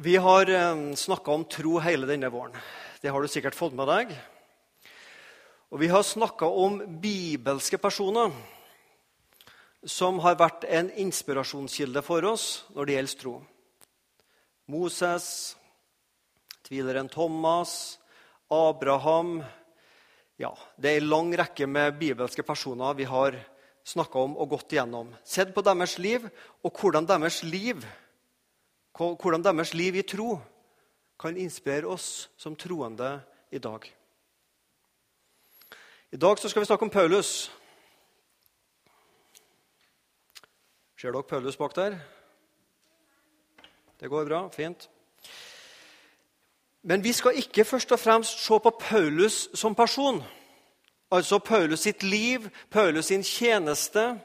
Vi har eh, snakka om tro hele denne våren. Det har du sikkert fått med deg. Og vi har snakka om bibelske personer som har vært en inspirasjonskilde for oss når det gjelder tro. Moses, tvileren Thomas, Abraham Ja, det er en lang rekke med bibelske personer vi har snakka om og gått igjennom. Sett på deres liv og hvordan deres liv hvordan deres liv i tro kan inspirere oss som troende i dag. I dag skal vi snakke om Paulus. Ser dere Paulus bak der? Det går bra. Fint. Men vi skal ikke først og fremst se på Paulus som person. Altså Paulus sitt liv, Paulus sin tjeneste,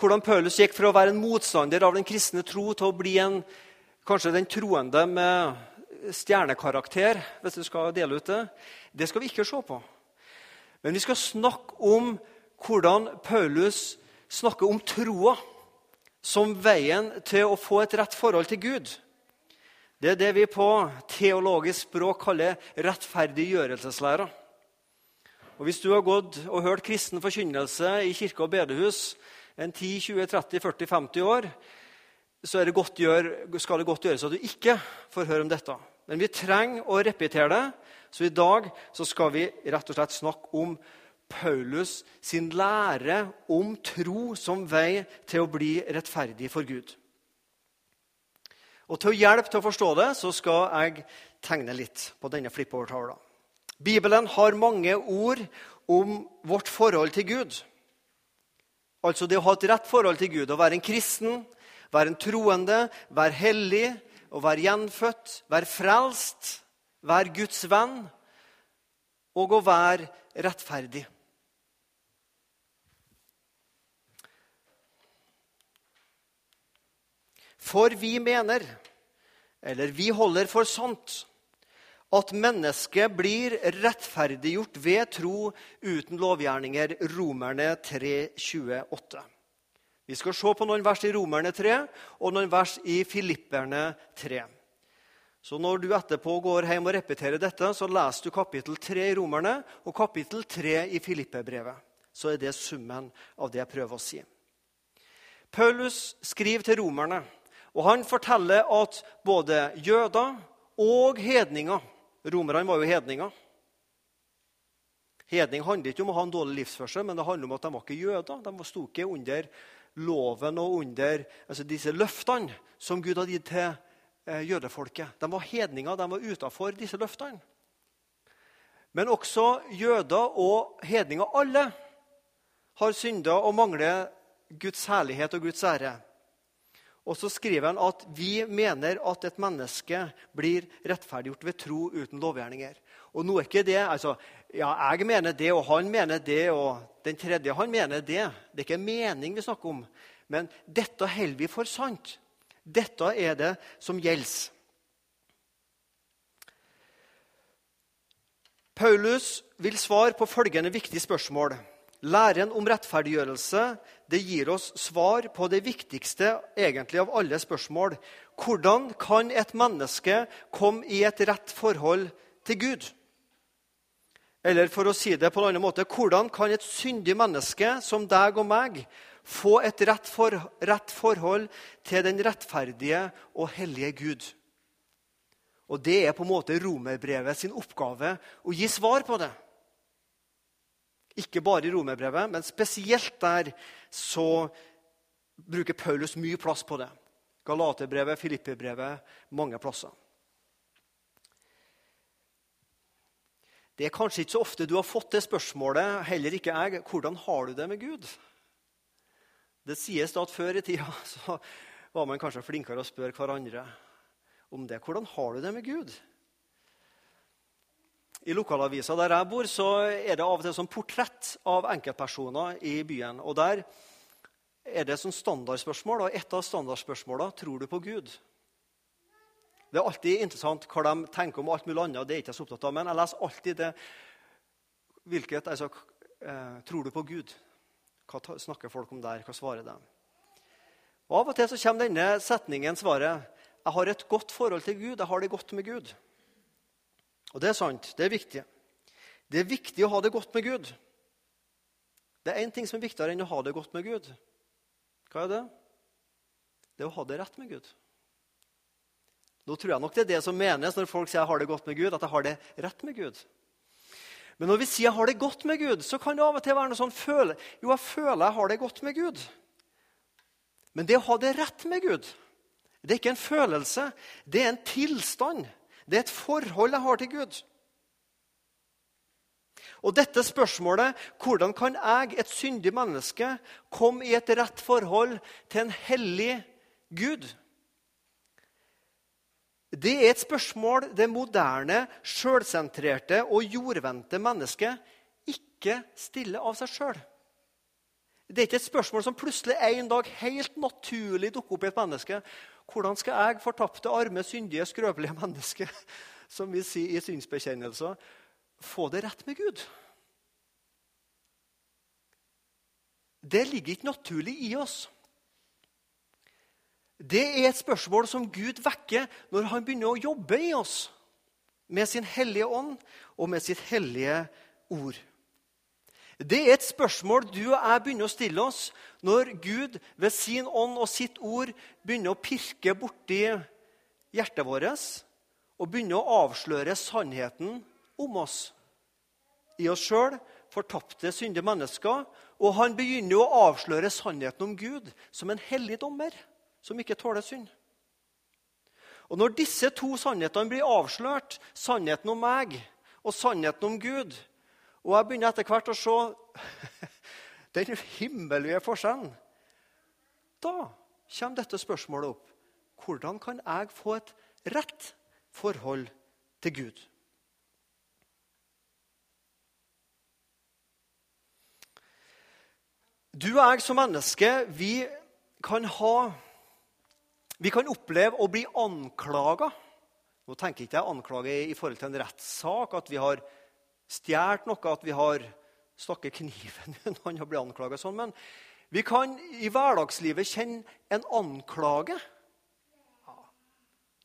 hvordan Paulus gikk fra å være en motstander av den kristne tro til å bli en, kanskje den troende med stjernekarakter, hvis du skal dele ut det, det skal vi ikke se på. Men vi skal snakke om hvordan Paulus snakker om troa som veien til å få et rett forhold til Gud. Det er det vi på teologisk språk kaller rettferdiggjørelseslæra. Og Hvis du har gått og hørt kristen forkynnelse i kirke og bedehus en 10, 20, 30, 40, 50 år, så det gjør, skal det godt gjøres at du ikke får høre om dette. Men vi trenger å repetere det, så i dag så skal vi rett og slett snakke om Paulus sin lære om tro som vei til å bli rettferdig for Gud. Og Til å hjelpe til å forstå det så skal jeg tegne litt på denne flippovertavla. Bibelen har mange ord om vårt forhold til Gud. Altså det å ha et rett forhold til Gud, å være en kristen, være en troende, være hellig, å være gjenfødt, være frelst, være Guds venn og å være rettferdig. For vi mener, eller vi holder for sant, at mennesket blir rettferdiggjort ved tro uten lovgjerninger. Romerne 3, 28. Vi skal se på noen vers i Romerne 3 og noen vers i Filipperne 3. Så når du etterpå går hjem og repeterer dette, så leser du kapittel 3 i Romerne og kapittel 3 i Filippebrevet. Så er det summen av det jeg prøver å si. Paulus skriver til romerne, og han forteller at både jøder og hedninger Romerne var jo hedninger. Hedning handler ikke om å ha en dårlig livsførsel, men det handler om at de var ikke jøder. De sto ikke under loven og under altså disse løftene som Gud hadde gitt til eh, jødefolket. De var hedninger, de var utafor disse løftene. Men også jøder og hedninger, alle, har synda og mangler Guds herlighet og Guds ære. Og så skriver han at vi mener at et menneske blir rettferdiggjort ved tro uten lovgjerninger. Og nå er ikke det altså, ja, Jeg mener det, og han mener det, og den tredje han mener det. Det er ikke mening vi snakker om. Men dette holder vi for sant. Dette er det som gjelder. Paulus vil svare på følgende viktige spørsmål. Læren om rettferdiggjørelse det gir oss svar på det viktigste egentlig av alle spørsmål. Hvordan kan et menneske komme i et rett forhold til Gud? Eller for å si det på en annen måte hvordan kan et syndig menneske som deg og meg få et rett, for, rett forhold til den rettferdige og hellige Gud? Og Det er på en måte romerbrevet sin oppgave å gi svar på det. Ikke bare i romerbrevet, men spesielt der så bruker Paulus mye plass på det. Galaterbrevet, Filippibrevet, mange plasser. Det er kanskje ikke så ofte du har fått det spørsmålet, heller ikke jeg. Hvordan har du det med Gud? Det sies da at før i tida så var man kanskje flinkere å spørre hverandre om det. Hvordan har du det med Gud? I lokalavisa der jeg bor, så er det av og til sånn portrett av enkeltpersoner i byen. Og Der er det sånn standardspørsmål, og et av standardspørsmåla tror du på Gud. Det er alltid interessant hva de tenker om alt mulig annet. det er ikke jeg så opptatt av, Men jeg leser alltid det hvilket, altså, eh, Tror du på Gud? Hva snakker folk om der? Hva svarer de? Og Av og til så kommer denne setningen svaret jeg har et godt forhold til Gud. Jeg har det godt med Gud. Og det er sant. Det er viktig. Det er viktig å ha det godt med Gud. Det er én ting som er viktigere enn å ha det godt med Gud. Hva er det? Det er å ha det rett med Gud. Nå tror jeg nok det er det som menes når folk sier jeg har det godt med Gud, at jeg har det rett med Gud. Men når vi sier jeg har det godt med Gud, så kan det av og til være noe sånn føle, Jo, jeg føler jeg har det godt med Gud. Men det å ha det rett med Gud, det er ikke en følelse. Det er en tilstand. Det er et forhold jeg har til Gud. Og dette spørsmålet hvordan kan jeg, et syndig menneske, komme i et rett forhold til en hellig Gud? Det er et spørsmål det moderne, sjølsentrerte og jordvendte mennesket ikke stiller av seg sjøl. Det er ikke et spørsmål som plutselig en dag helt naturlig dukker opp i et menneske. Hvordan skal jeg, fortapte, arme, syndige, skrøpelige menneske, som vi sier i synsbekjennelser, få det rett med Gud? Det ligger ikke naturlig i oss. Det er et spørsmål som Gud vekker når han begynner å jobbe i oss med sin hellige ånd og med sitt hellige ord. Det er et spørsmål du og jeg begynner å stille oss når Gud ved sin ånd og sitt ord begynner å pirke borti hjertet vårt og begynner å avsløre sannheten om oss. I oss sjøl, fortapte, syndige mennesker. Og han begynner å avsløre sannheten om Gud som en hellig dommer som ikke tåler synd. Og Når disse to sannhetene blir avslørt, sannheten om meg og sannheten om Gud Og jeg begynner etter hvert å se den himmelvide forskjellen Da kommer dette spørsmålet opp. Hvordan kan jeg få et rett forhold til Gud? Du og jeg som menneske, vi kan ha vi kan oppleve å bli anklaga. Nå tenker ikke jeg anklage i forhold til en rettssak, at vi har stjålet noe, at vi har stakket kniven i han og blitt anklaga sånn. Men vi kan i hverdagslivet kjenne en anklage.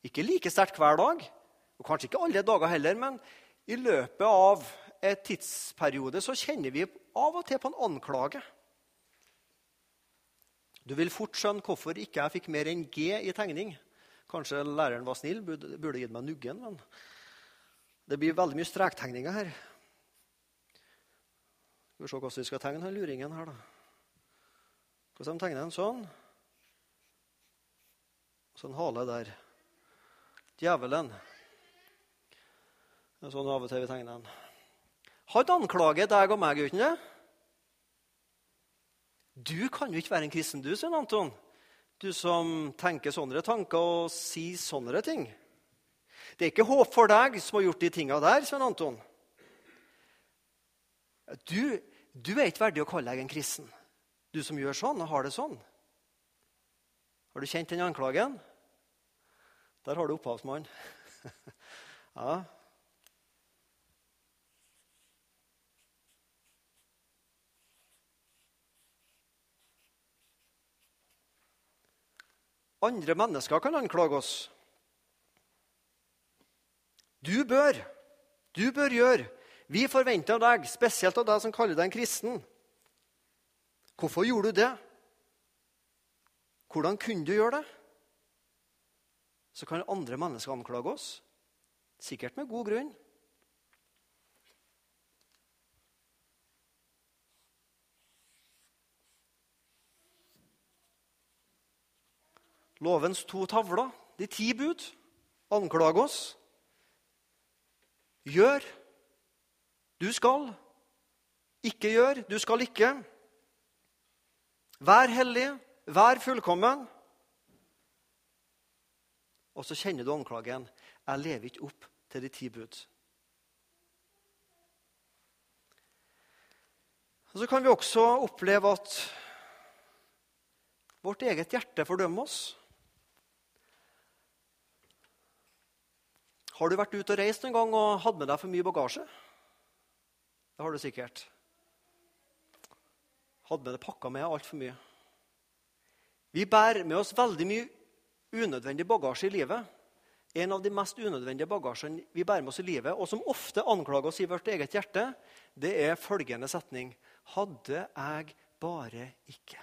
Ikke like sterkt hver dag, og kanskje ikke alle dager heller, men i løpet av et tidsperiode så kjenner vi av og til på en anklage. Du vil fort skjønne hvorfor ikke jeg fikk mer enn G i tegning. Kanskje læreren var snill, burde gitt meg Nuggen. Men det blir veldig mye strektegninger her. Skal vi se hvordan vi skal tegne den luringen her, da. Hvordan de tegner den sånn. Og så en hale der. Djevelen. Det er sånn av og til vi tegner den. Han anklaget deg og meg, uten det? Du kan jo ikke være en kristen, du, sier Anton. Du som tenker sånne tanker og sier sånne ting. Det er ikke håp for deg som har gjort de tinga der, Svein Anton. Du, du, er ikke verdig å kalle deg en kristen, du som gjør sånn og har det sånn. Har du kjent den anklagen? Der har du opphavsmannen. ja, Andre mennesker kan anklage oss. Du bør. Du bør gjøre. Vi forventer av deg, spesielt av deg som kaller deg en kristen. Hvorfor gjorde du det? Hvordan kunne du gjøre det? Så kan andre mennesker anklage oss. Sikkert med god grunn. Lovens to tavler, de ti bud, anklager oss. Gjør. Du skal. Ikke gjør. Du skal ikke. Vær hellig. Vær fullkommen. Og så kjenner du anklagen. Jeg lever ikke opp til de ti bud. Og Så kan vi også oppleve at vårt eget hjerte fordømmer oss. Har du vært ute og reist en gang og hatt med deg for mye bagasje? Det har du sikkert. Hadde med det pakka med altfor mye. Vi bærer med oss veldig mye unødvendig bagasje i livet. En av de mest unødvendige bagasjene vi bærer med oss i livet, og som ofte anklager oss i vårt eget hjerte, det er følgende setning Hadde jeg bare ikke.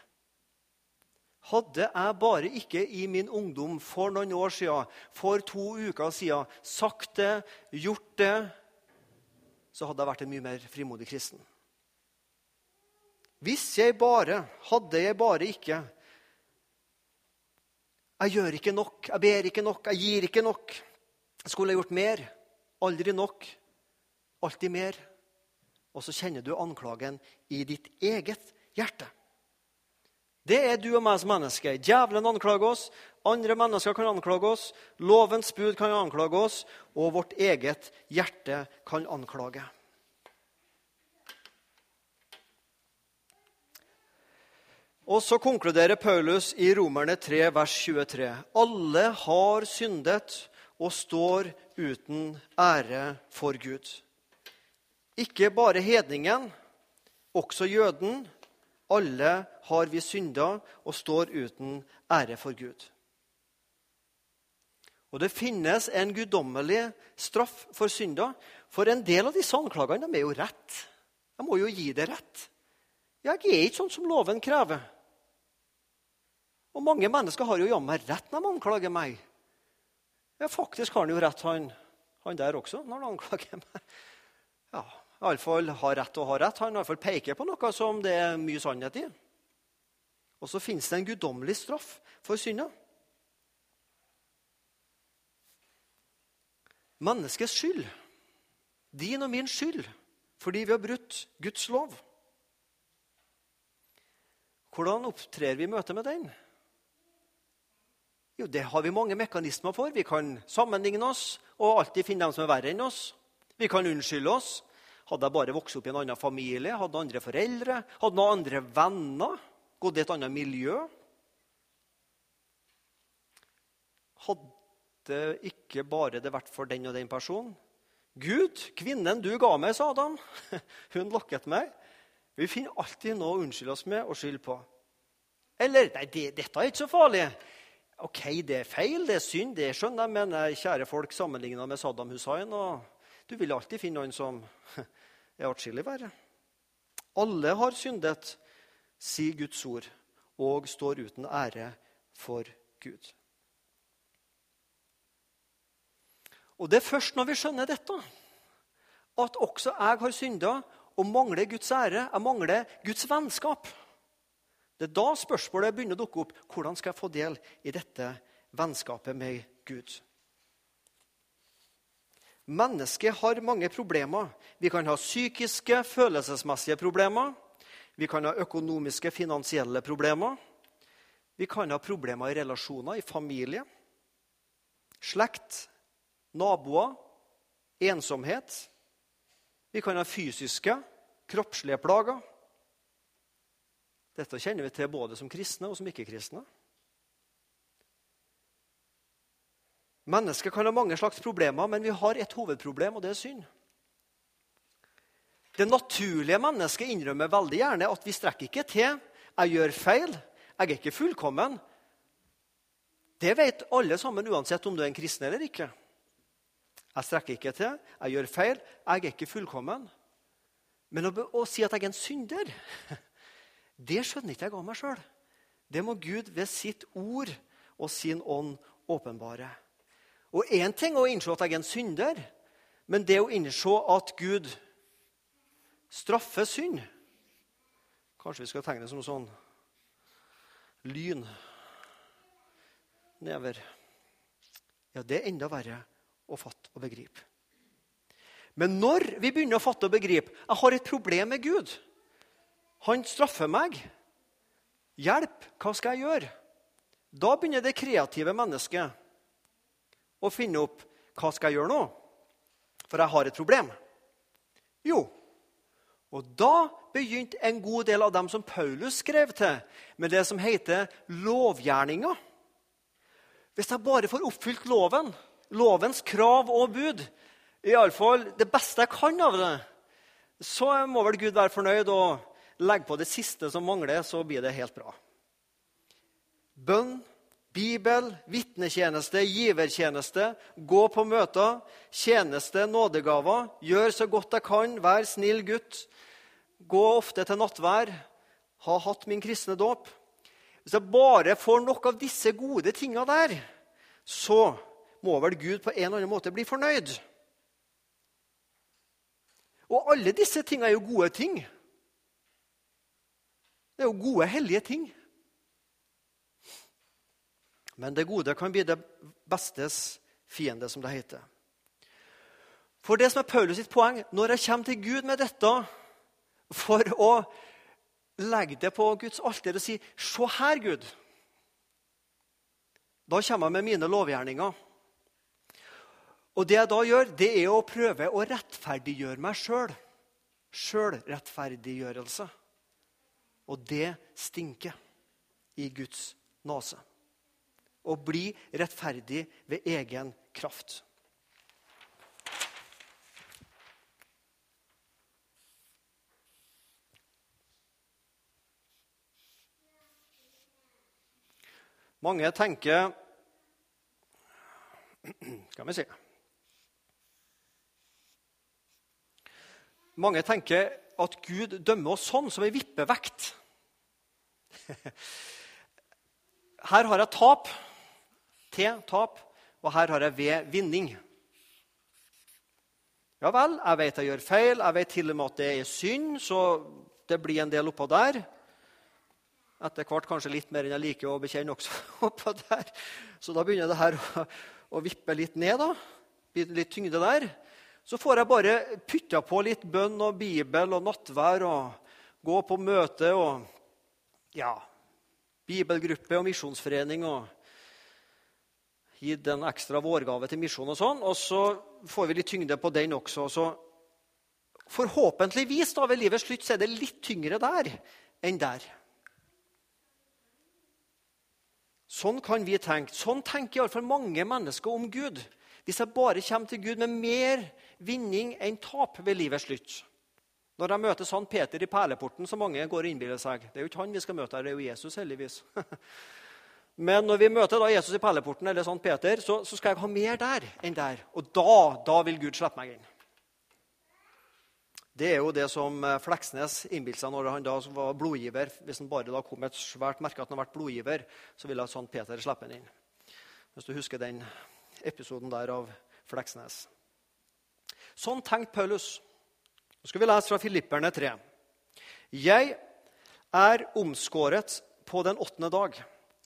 Hadde jeg bare ikke i min ungdom for noen år siden, for to uker siden, sagt det, gjort det, så hadde jeg vært en mye mer frimodig kristen. Hvis jeg bare, hadde jeg bare ikke Jeg gjør ikke nok, jeg ber ikke nok, jeg gir ikke nok. Jeg skulle gjort mer. Aldri nok. Alltid mer. Og så kjenner du anklagen i ditt eget hjerte. Det er du og meg som mennesker. Djevelen anklager oss. Andre mennesker kan anklage oss. Lovens bud kan anklage oss. Og vårt eget hjerte kan anklage. Og så konkluderer Paulus i Romerne 3, vers 23. Alle har syndet og står uten ære for Gud. Ikke bare hedningen, også jøden. Alle har vi synda og står uten ære for Gud. Og Det finnes en guddommelig straff for synda. For en del av disse anklagene er jo rett. Jeg må jo gi det rett. Jeg er ikke sånn som loven krever. Og mange mennesker har jo jammen rett når de anklager meg. Ja, Faktisk har han jo rett, han, han der også, når han anklager meg. Ja, Iallfall har rett og har rett. Han iallfall peker på noe som det er mye sannhet i. Og så finnes det en guddommelig straff for synda. Menneskets skyld, din og min skyld, fordi vi har brutt Guds lov. Hvordan opptrer vi i møte med den? Jo, Det har vi mange mekanismer for. Vi kan sammenligne oss og alltid finne dem som er verre enn oss. Vi kan unnskylde oss. Hadde jeg bare vokst opp i en annen familie, hadde andre foreldre, hadde noen andre venner, gått i et annet miljø Hadde ikke bare det vært for den og den personen. Gud, kvinnen du ga meg, sa Adam. Hun lokket meg. Vi finner alltid noe å unnskylde oss med og skylde på. Eller nei, det, dette er ikke så farlig. OK, det er feil, det er synd, det skjønner jeg, men eh, kjære folk, sammenligna med Saddam Hussein og Du vil alltid finne noen som er atskillig verre. Alle har syndet, sier Guds ord, og står uten ære for Gud. Og Det er først når vi skjønner dette, at også jeg har synda og mangler Guds ære. Jeg mangler Guds vennskap. Det er da spørsmålet begynner å dukke opp. Hvordan skal jeg få del i dette vennskapet med Gud? Mennesket har mange problemer. Vi kan ha psykiske, følelsesmessige problemer. Vi kan ha økonomiske, finansielle problemer. Vi kan ha problemer i relasjoner, i familie, slekt, naboer, ensomhet. Vi kan ha fysiske, kroppslige plager. Dette kjenner vi til både som kristne og som ikke-kristne. Mennesker kan ha mange slags problemer, men vi har et hovedproblem, og det er synd. Det naturlige mennesket innrømmer veldig gjerne at vi strekker ikke til. Jeg gjør feil. Jeg er ikke fullkommen. Det vet alle sammen, uansett om du er en kristen eller ikke. Jeg strekker ikke til, jeg gjør feil, jeg er ikke fullkommen. Men å, å si at jeg er en synder det skjønner ikke jeg av meg sjøl. Det må Gud ved sitt ord og sin ånd åpenbare. Og Én ting å innse at jeg er en synder, men det å innse at Gud straffer synd Kanskje vi skal tegne det som sånn lyn nedover. Ja, det er enda verre å fatte og begripe. Men når vi begynner å fatte og begripe Jeg har et problem med Gud. Han straffer meg. Hjelp! Hva skal jeg gjøre? Da begynner det kreative mennesket å finne opp hva skal jeg gjøre nå? For jeg har et problem. Jo, og da begynte en god del av dem som Paulus skrev til, med det som heter lovgjerninger. Hvis jeg bare får oppfylt loven, lovens krav og bud, iallfall det beste jeg kan av det, så må vel Gud være fornøyd og legge på det siste som mangler, så blir det helt bra. Bønn, Bibel, vitnetjeneste, givertjeneste, gå på møter, tjeneste, nådegaver. Gjør så godt jeg kan, vær snill gutt. Gå ofte til nattvær. Ha hatt min kristne dåp. Hvis jeg bare får nok av disse gode tinga der, så må vel Gud på en eller annen måte bli fornøyd. Og alle disse tingene er jo gode ting. Det er jo gode, hellige ting. Men det gode kan bli det bestes fiende, som det heter. For det som er Paulus sitt poeng når jeg kommer til Gud med dette for å legge det på Guds alter og si 'Se her, Gud', da kommer jeg med mine lovgjerninger. Og det jeg da gjør, det er å prøve å rettferdiggjøre meg sjøl. Sjølrettferdiggjørelse. Og det stinker i Guds nase. Å bli rettferdig ved egen kraft. Mange tenker Skal vi se Mange tenker at Gud dømmer oss sånn, som ei vippevekt. Her har jeg tap, til tap, og her har jeg ved vinning. Ja vel, jeg vet jeg gjør feil, jeg vet til og med at det er synd, så det blir en del oppå der. Etter hvert kanskje litt mer enn jeg liker å bekjenne også oppå der. Så da begynner det her å, å vippe litt ned. da. Litt tyngde der. Så får jeg bare pytta på litt bønn og bibel og nattvær og gå på møte og ja, bibelgruppe og misjonsforening og gitt en ekstra vårgave til misjon og sånn. Og så får vi litt tyngde på den også. Så forhåpentligvis da ved livets slutt så er det litt tyngre der enn der. Sånn kan vi tenke. Sånn tenker iallfall mange mennesker om Gud. Hvis jeg bare kommer til Gud med mer vinning enn tap ved livets slutt Når jeg møter Sankt Peter i perleporten, så mange går og innbiller seg Det er jo ikke han vi skal møte det er jo Jesus, heldigvis. Men når vi møter da Jesus i perleporten, eller Sankt Peter, så, så, skal jeg ha mer der enn der. Og da, da vil Gud slippe meg inn. Det er jo det som eh, Fleksnes innbilte seg når han da var blodgiver. Hvis han bare da kom med et svært merke at han har vært blodgiver, så ville Sankt Peter slippe ham inn. Hvis du husker den episoden der av Fleksnes. Sånn tenkte Paulus. Nå skal vi lese fra Filipperne 3. Jeg er omskåret på den åttende dag.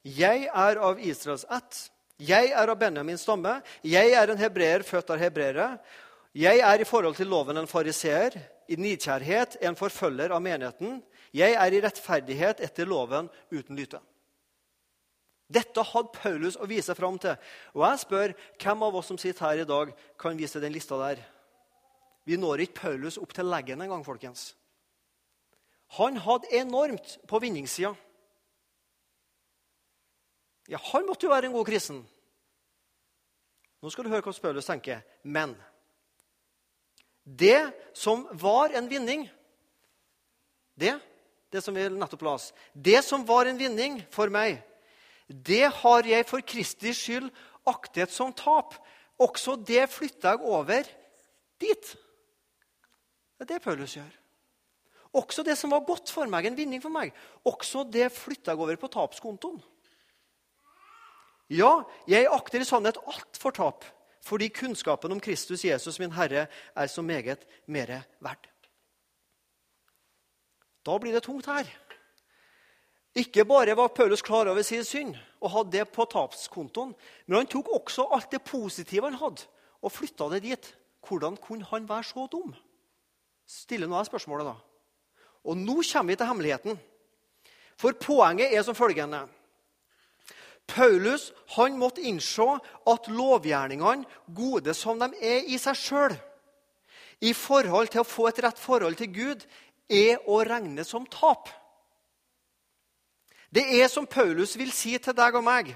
Jeg er av Israels ett. Jeg er av Benjamins stamme. Jeg er en hebreer født av hebreere. Jeg er i forhold til loven en fariseer. I nidkjærhet en forfølger av menigheten. Jeg er i rettferdighet etter loven uten lyte. Dette hadde Paulus å vise fram til. Og jeg spør hvem av oss som sitter her i dag, kan vise den lista der. Vi når ikke Paulus opp til leggen engang, folkens. Han hadde enormt på vinningssida. Ja, han måtte jo være en god kristen. Nå skal du høre hva Paulus tenker. Men det som var en vinning Det, det som vi nettopp la oss, det som var en vinning for meg det har jeg for Kristi skyld aktet som tap. Også det flytta jeg over dit. Det er det Paulus gjør. Også det som var godt for meg, en vinning for meg, også det flytta jeg over på tapskontoen. Ja, jeg akter i sannhet alt for tap, fordi kunnskapen om Kristus Jesus, min Herre, er så meget mere verdt. Da blir det tungt her. Ikke bare var Paulus klar over sin synd og hadde det på tapskontoen, men han tok også alt det positive han hadde, og flytta det dit. Hvordan kunne han være så dum? Stiller nå jeg spørsmålet, da. Og nå kommer vi til hemmeligheten. For poenget er som følgende. Paulus han måtte innse at lovgjerningene, gode som de er i seg sjøl, i forhold til å få et rett forhold til Gud, er å regne som tap. Det er som Paulus vil si til deg og meg.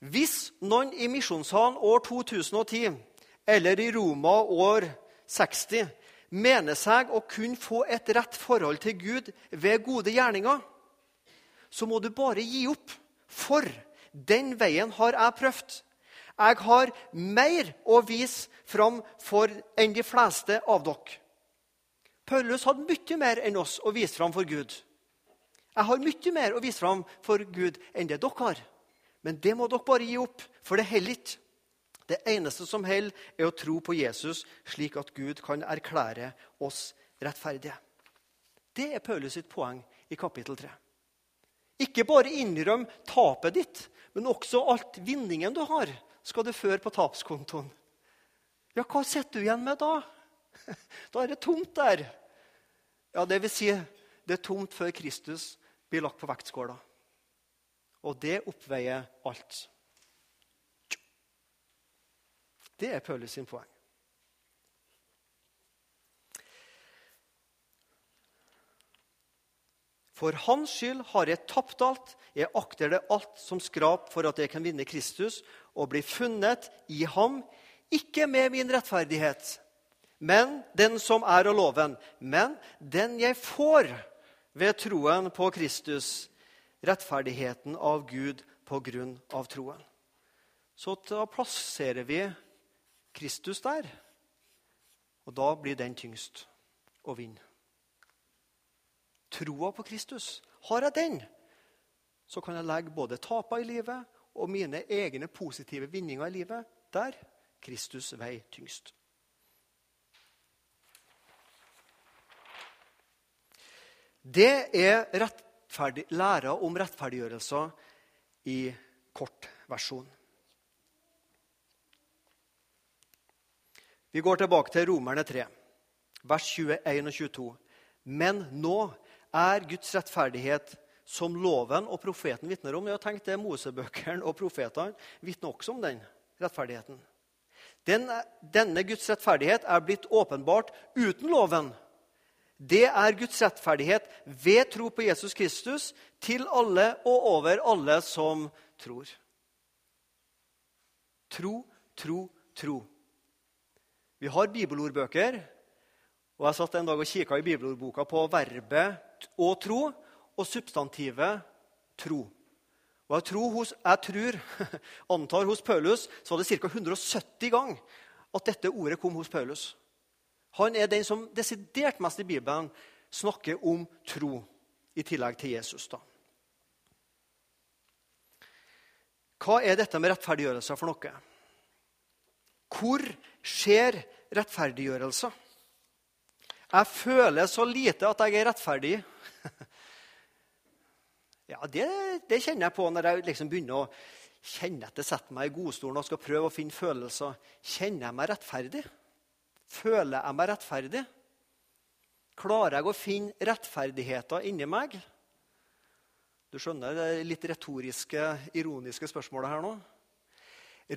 Hvis noen i misjonssalen år 2010 eller i Roma år 60 mener seg å kunne få et rett forhold til Gud ved gode gjerninger, så må du bare gi opp. For Den veien har jeg prøvd. Jeg har mer å vise fram for enn de fleste av dere. Paulus hadde mye mer enn oss å vise fram for Gud. Jeg har mye mer å vise fram for Gud enn det dere har. Men det må dere bare gi opp, for det holder ikke. Det eneste som holder, er å tro på Jesus, slik at Gud kan erklære oss rettferdige. Det er Paulus sitt poeng i kapittel 3. Ikke bare innrøm tapet ditt, men også alt vinningen du har, skal du føre på tapskontoen. Ja, hva sitter du igjen med da? Da er det tomt der. Ja, det vil si, det er tomt før Kristus blir lagt på vektskåla. Og det oppveier alt. Det er Paulus sin poeng. For hans skyld har jeg tapt alt. Jeg akter det alt som skrap for at jeg kan vinne Kristus og bli funnet i ham, ikke med min rettferdighet, men den som er av loven, men den jeg får ved troen på Kristus, rettferdigheten av Gud på grunn av troen. Så da plasserer vi Kristus der, og da blir den tyngst å vinne. Troa på Kristus, har jeg den, så kan jeg legge både tapa i livet og mine egne positive vinninger i livet der Kristus vei tyngst. Det er læra om rettferdiggjørelser i kort versjon. Vi går tilbake til Romerne 3, vers 21 og 22. Men nå er Guds rettferdighet som loven og profeten vitner om. Jeg har tenkt det Mosebøkene og profetene vitner også om den rettferdigheten. Den, denne Guds rettferdighet er blitt åpenbart uten loven. Det er Guds rettferdighet ved tro på Jesus Kristus til alle og over alle som tror. Tro, tro, tro. Vi har bibelordbøker, og jeg satt en dag og kikka i bibelordboka på verbet å tro og substantivet tro. Og jeg tror, hos, jeg tror, antar hos Paulus så var det ca. 170 ganger at dette ordet kom hos Paulus. Han er den som desidert mest i Bibelen snakker om tro, i tillegg til Jesus. da. Hva er dette med rettferdiggjørelse for noe? Hvor skjer rettferdiggjørelse? Jeg føler så lite at jeg er rettferdig. Ja, det, det, kjenner jeg på når jeg liksom begynner å kjenne etter, setter meg i godstolen og skal prøve å finne følelser. Kjenner jeg meg rettferdig? Føler jeg meg rettferdig? Klarer jeg å finne rettferdigheter inni meg? Du skjønner det litt retoriske, ironiske spørsmålet her nå?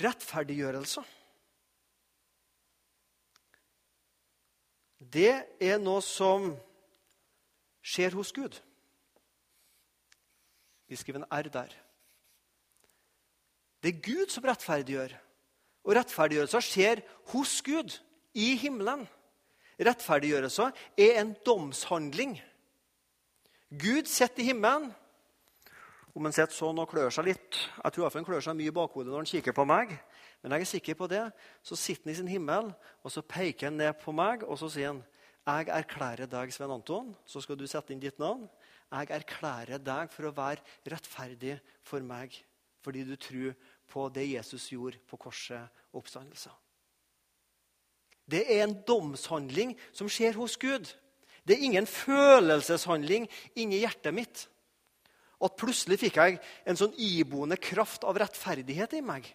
Rettferdiggjørelse. Det er noe som skjer hos Gud. Vi skriver en R der. Det er Gud som rettferdiggjør. Og rettferdiggjørelsen skjer hos Gud, i himmelen. Rettferdiggjørelsen er en domshandling. Gud sitter i himmelen. Om han sitter sånn og klør seg litt Jeg tror han klør seg mye i bakhodet når han kikker på meg. Men jeg er sikker på det. Så sitter han i sin himmel, og så peker han ned på meg og så sier han, jeg erklærer deg, Svein Anton, så skal du sette inn ditt navn. Jeg erklærer deg for å være rettferdig for meg fordi du tror på det Jesus gjorde på korset og oppstandelsen. Det er en domshandling som skjer hos Gud. Det er ingen følelseshandling inni hjertet mitt. At plutselig fikk jeg en sånn iboende kraft av rettferdighet i meg.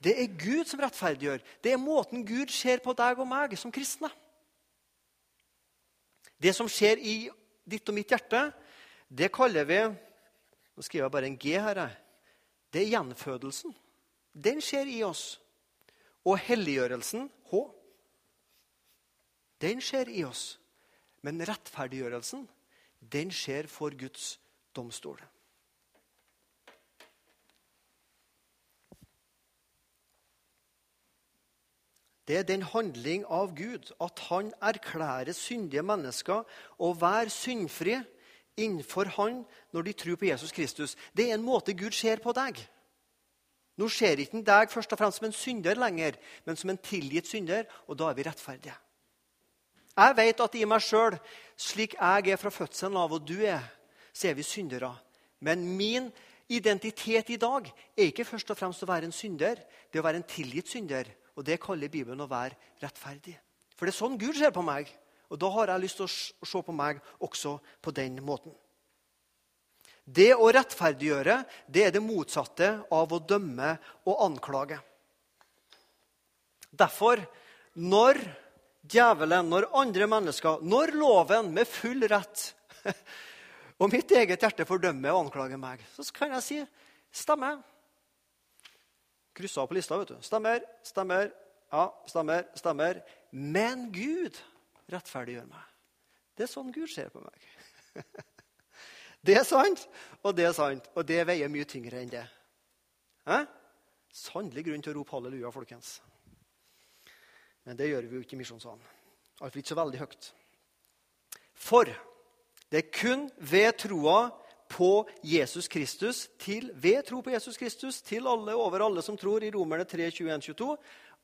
Det er Gud som rettferdiggjør. Det er måten Gud ser på deg og meg som kristne. Det som skjer i ditt og mitt hjerte, det kaller vi Nå skriver jeg bare en G her. Det er gjenfødelsen. Den skjer i oss. Og helliggjørelsen, H, den skjer i oss. Men rettferdiggjørelsen, den skjer for Guds domstol. Det er den handling av Gud at han erklærer syndige mennesker å være syndfri innenfor han når de tror på Jesus Kristus. Det er en måte Gud ser på deg. Nå ser ikke deg først og fremst som en synder lenger, men som en tilgitt synder, og da er vi rettferdige. Jeg vet at i meg sjøl, slik jeg er fra fødselen av, og du er, så er vi syndere. Men min identitet i dag er ikke først og fremst å være en synder, det er å være en tilgitt synder. Og det kaller Bibelen å være rettferdig. For det er sånn Gud ser på meg. Og da har jeg lyst til å se på meg også på den måten. Det å rettferdiggjøre det er det motsatte av å dømme og anklage. Derfor, når djevelen, når andre mennesker, når loven med full rett og mitt eget hjerte fordømmer og anklager meg, så kan jeg si stemmer. Kryssa på lista. vet du. Stemmer, stemmer, ja, stemmer, stemmer. Men Gud rettferdiggjør meg. Det er sånn Gud ser på meg. Det er sant, og det er sant, og det veier mye tyngre enn det. Eh? Sannelig grunn til å rope halleluja, folkens. Men det gjør vi jo ikke i Misjonssalen. Iallfall ikke så veldig høyt. For det er kun ved troa på Jesus Kristus, til, ved tro på Jesus Kristus, til alle over alle som tror, i Romerne 3, 21, 22,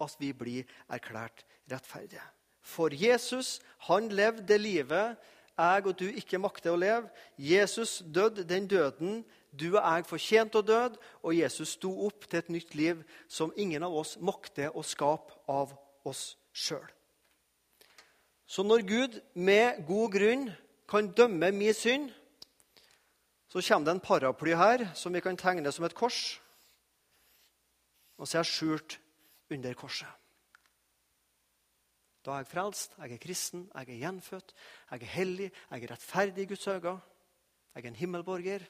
at vi blir erklært rettferdige. For Jesus, han levde livet jeg og du ikke makter å leve. Jesus døde den døden du og jeg fortjente å dø, og Jesus sto opp til et nytt liv som ingen av oss makter å skape av oss sjøl. Så når Gud med god grunn kan dømme min synd, så kommer det en paraply her som vi kan tegne som et kors. Og så er jeg skjult under korset. Da er jeg frelst, jeg er kristen, jeg er gjenfødt, jeg er hellig, jeg er rettferdig i Guds øyne. Jeg er en himmelborger.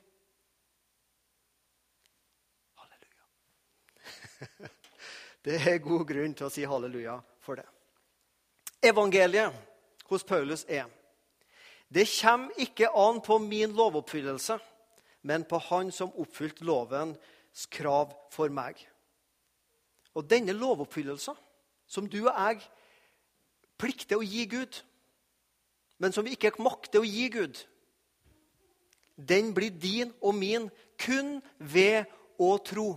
Halleluja. Det er god grunn til å si halleluja for det. Evangeliet hos Paulus er det kommer ikke an på min lovoppfyllelse, men på han som oppfylte lovens krav for meg. Og denne lovoppfyllelsen, som du og jeg plikter å gi Gud, men som vi ikke makter å gi Gud, den blir din og min kun ved å tro.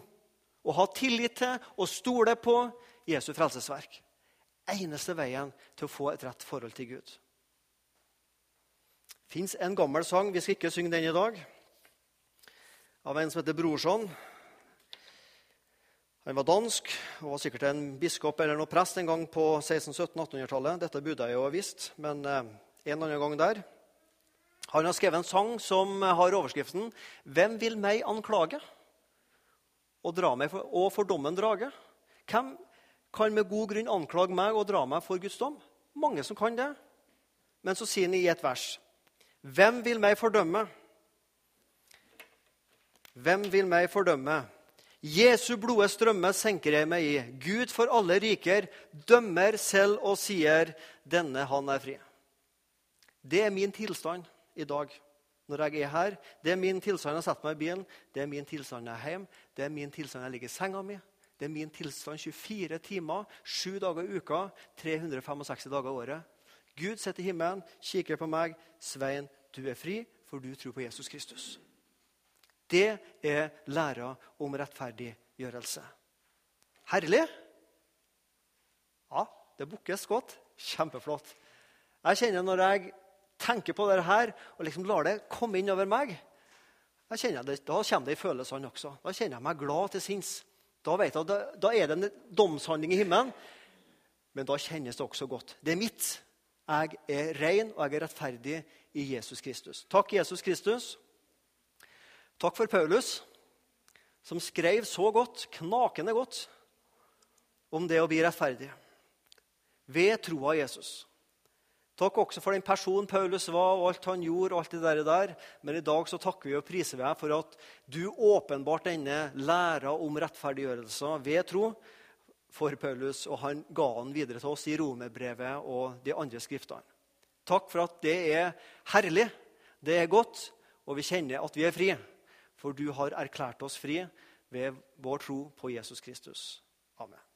Å ha tillit til og stole på Jesu frelsesverk. Eneste veien til å få et rett forhold til Gud. Det fins en gammel sang, vi skal ikke synge den i dag, av en som heter Brorson. Han var dansk og var sikkert en biskop eller noen prest en gang på 1600-1700-1800-tallet. Dette burde jeg jo ha visst, men eh, en eller annen gang der. Han har skrevet en sang som har overskriften 'Hvem vil meg anklage?' og, dra meg for, og for dommen drage. Hvem kan med god grunn anklage meg og dra meg for Guds dom? Mange som kan det. Men så sier han i et vers.: Hvem vil meg fordømme? Hvem vil meg fordømme? Jesu blode strømme senker jeg meg i. Gud for alle riker dømmer selv og sier, 'Denne han er fri'. Det er min tilstand i dag når jeg er her. Det er min tilstand jeg setter meg i bilen, det er min tilstand jeg er hjemme, det er min tilstand jeg ligger i senga mi. Det er min tilstand 24 timer, 7 dager i uka, 365 dager i året. Gud sitter i himmelen, kikker på meg. 'Svein, du er fri, for du tror på Jesus Kristus.' Det er læra om rettferdiggjørelse. Herlig? Ja, det bukkes godt. Kjempeflott. Jeg kjenner når jeg tenker på dette her, og liksom lar det komme inn over meg, det, da kommer det i følelsene også. Da kjenner jeg meg glad til sinns. Da jeg, da, da er det en domshandling i himmelen, men da kjennes det også godt. Det er mitt. Jeg er ren og jeg er rettferdig i Jesus Kristus. Takk, Jesus Kristus. Takk for Paulus, som skrev så godt, knakende godt, om det å bli rettferdig ved troa Jesus. Takk også for den personen Paulus var, og alt han gjorde. og alt det der. Men i dag så takker vi og priser vi deg for at du åpenbart denne læra om rettferdiggjørelse ved tro for Paulus, og han ga den videre til oss i Romerbrevet og de andre skriftene. Takk for at det er herlig, det er godt, og vi kjenner at vi er fri. For du har erklært oss fri ved vår tro på Jesus Kristus. Amen.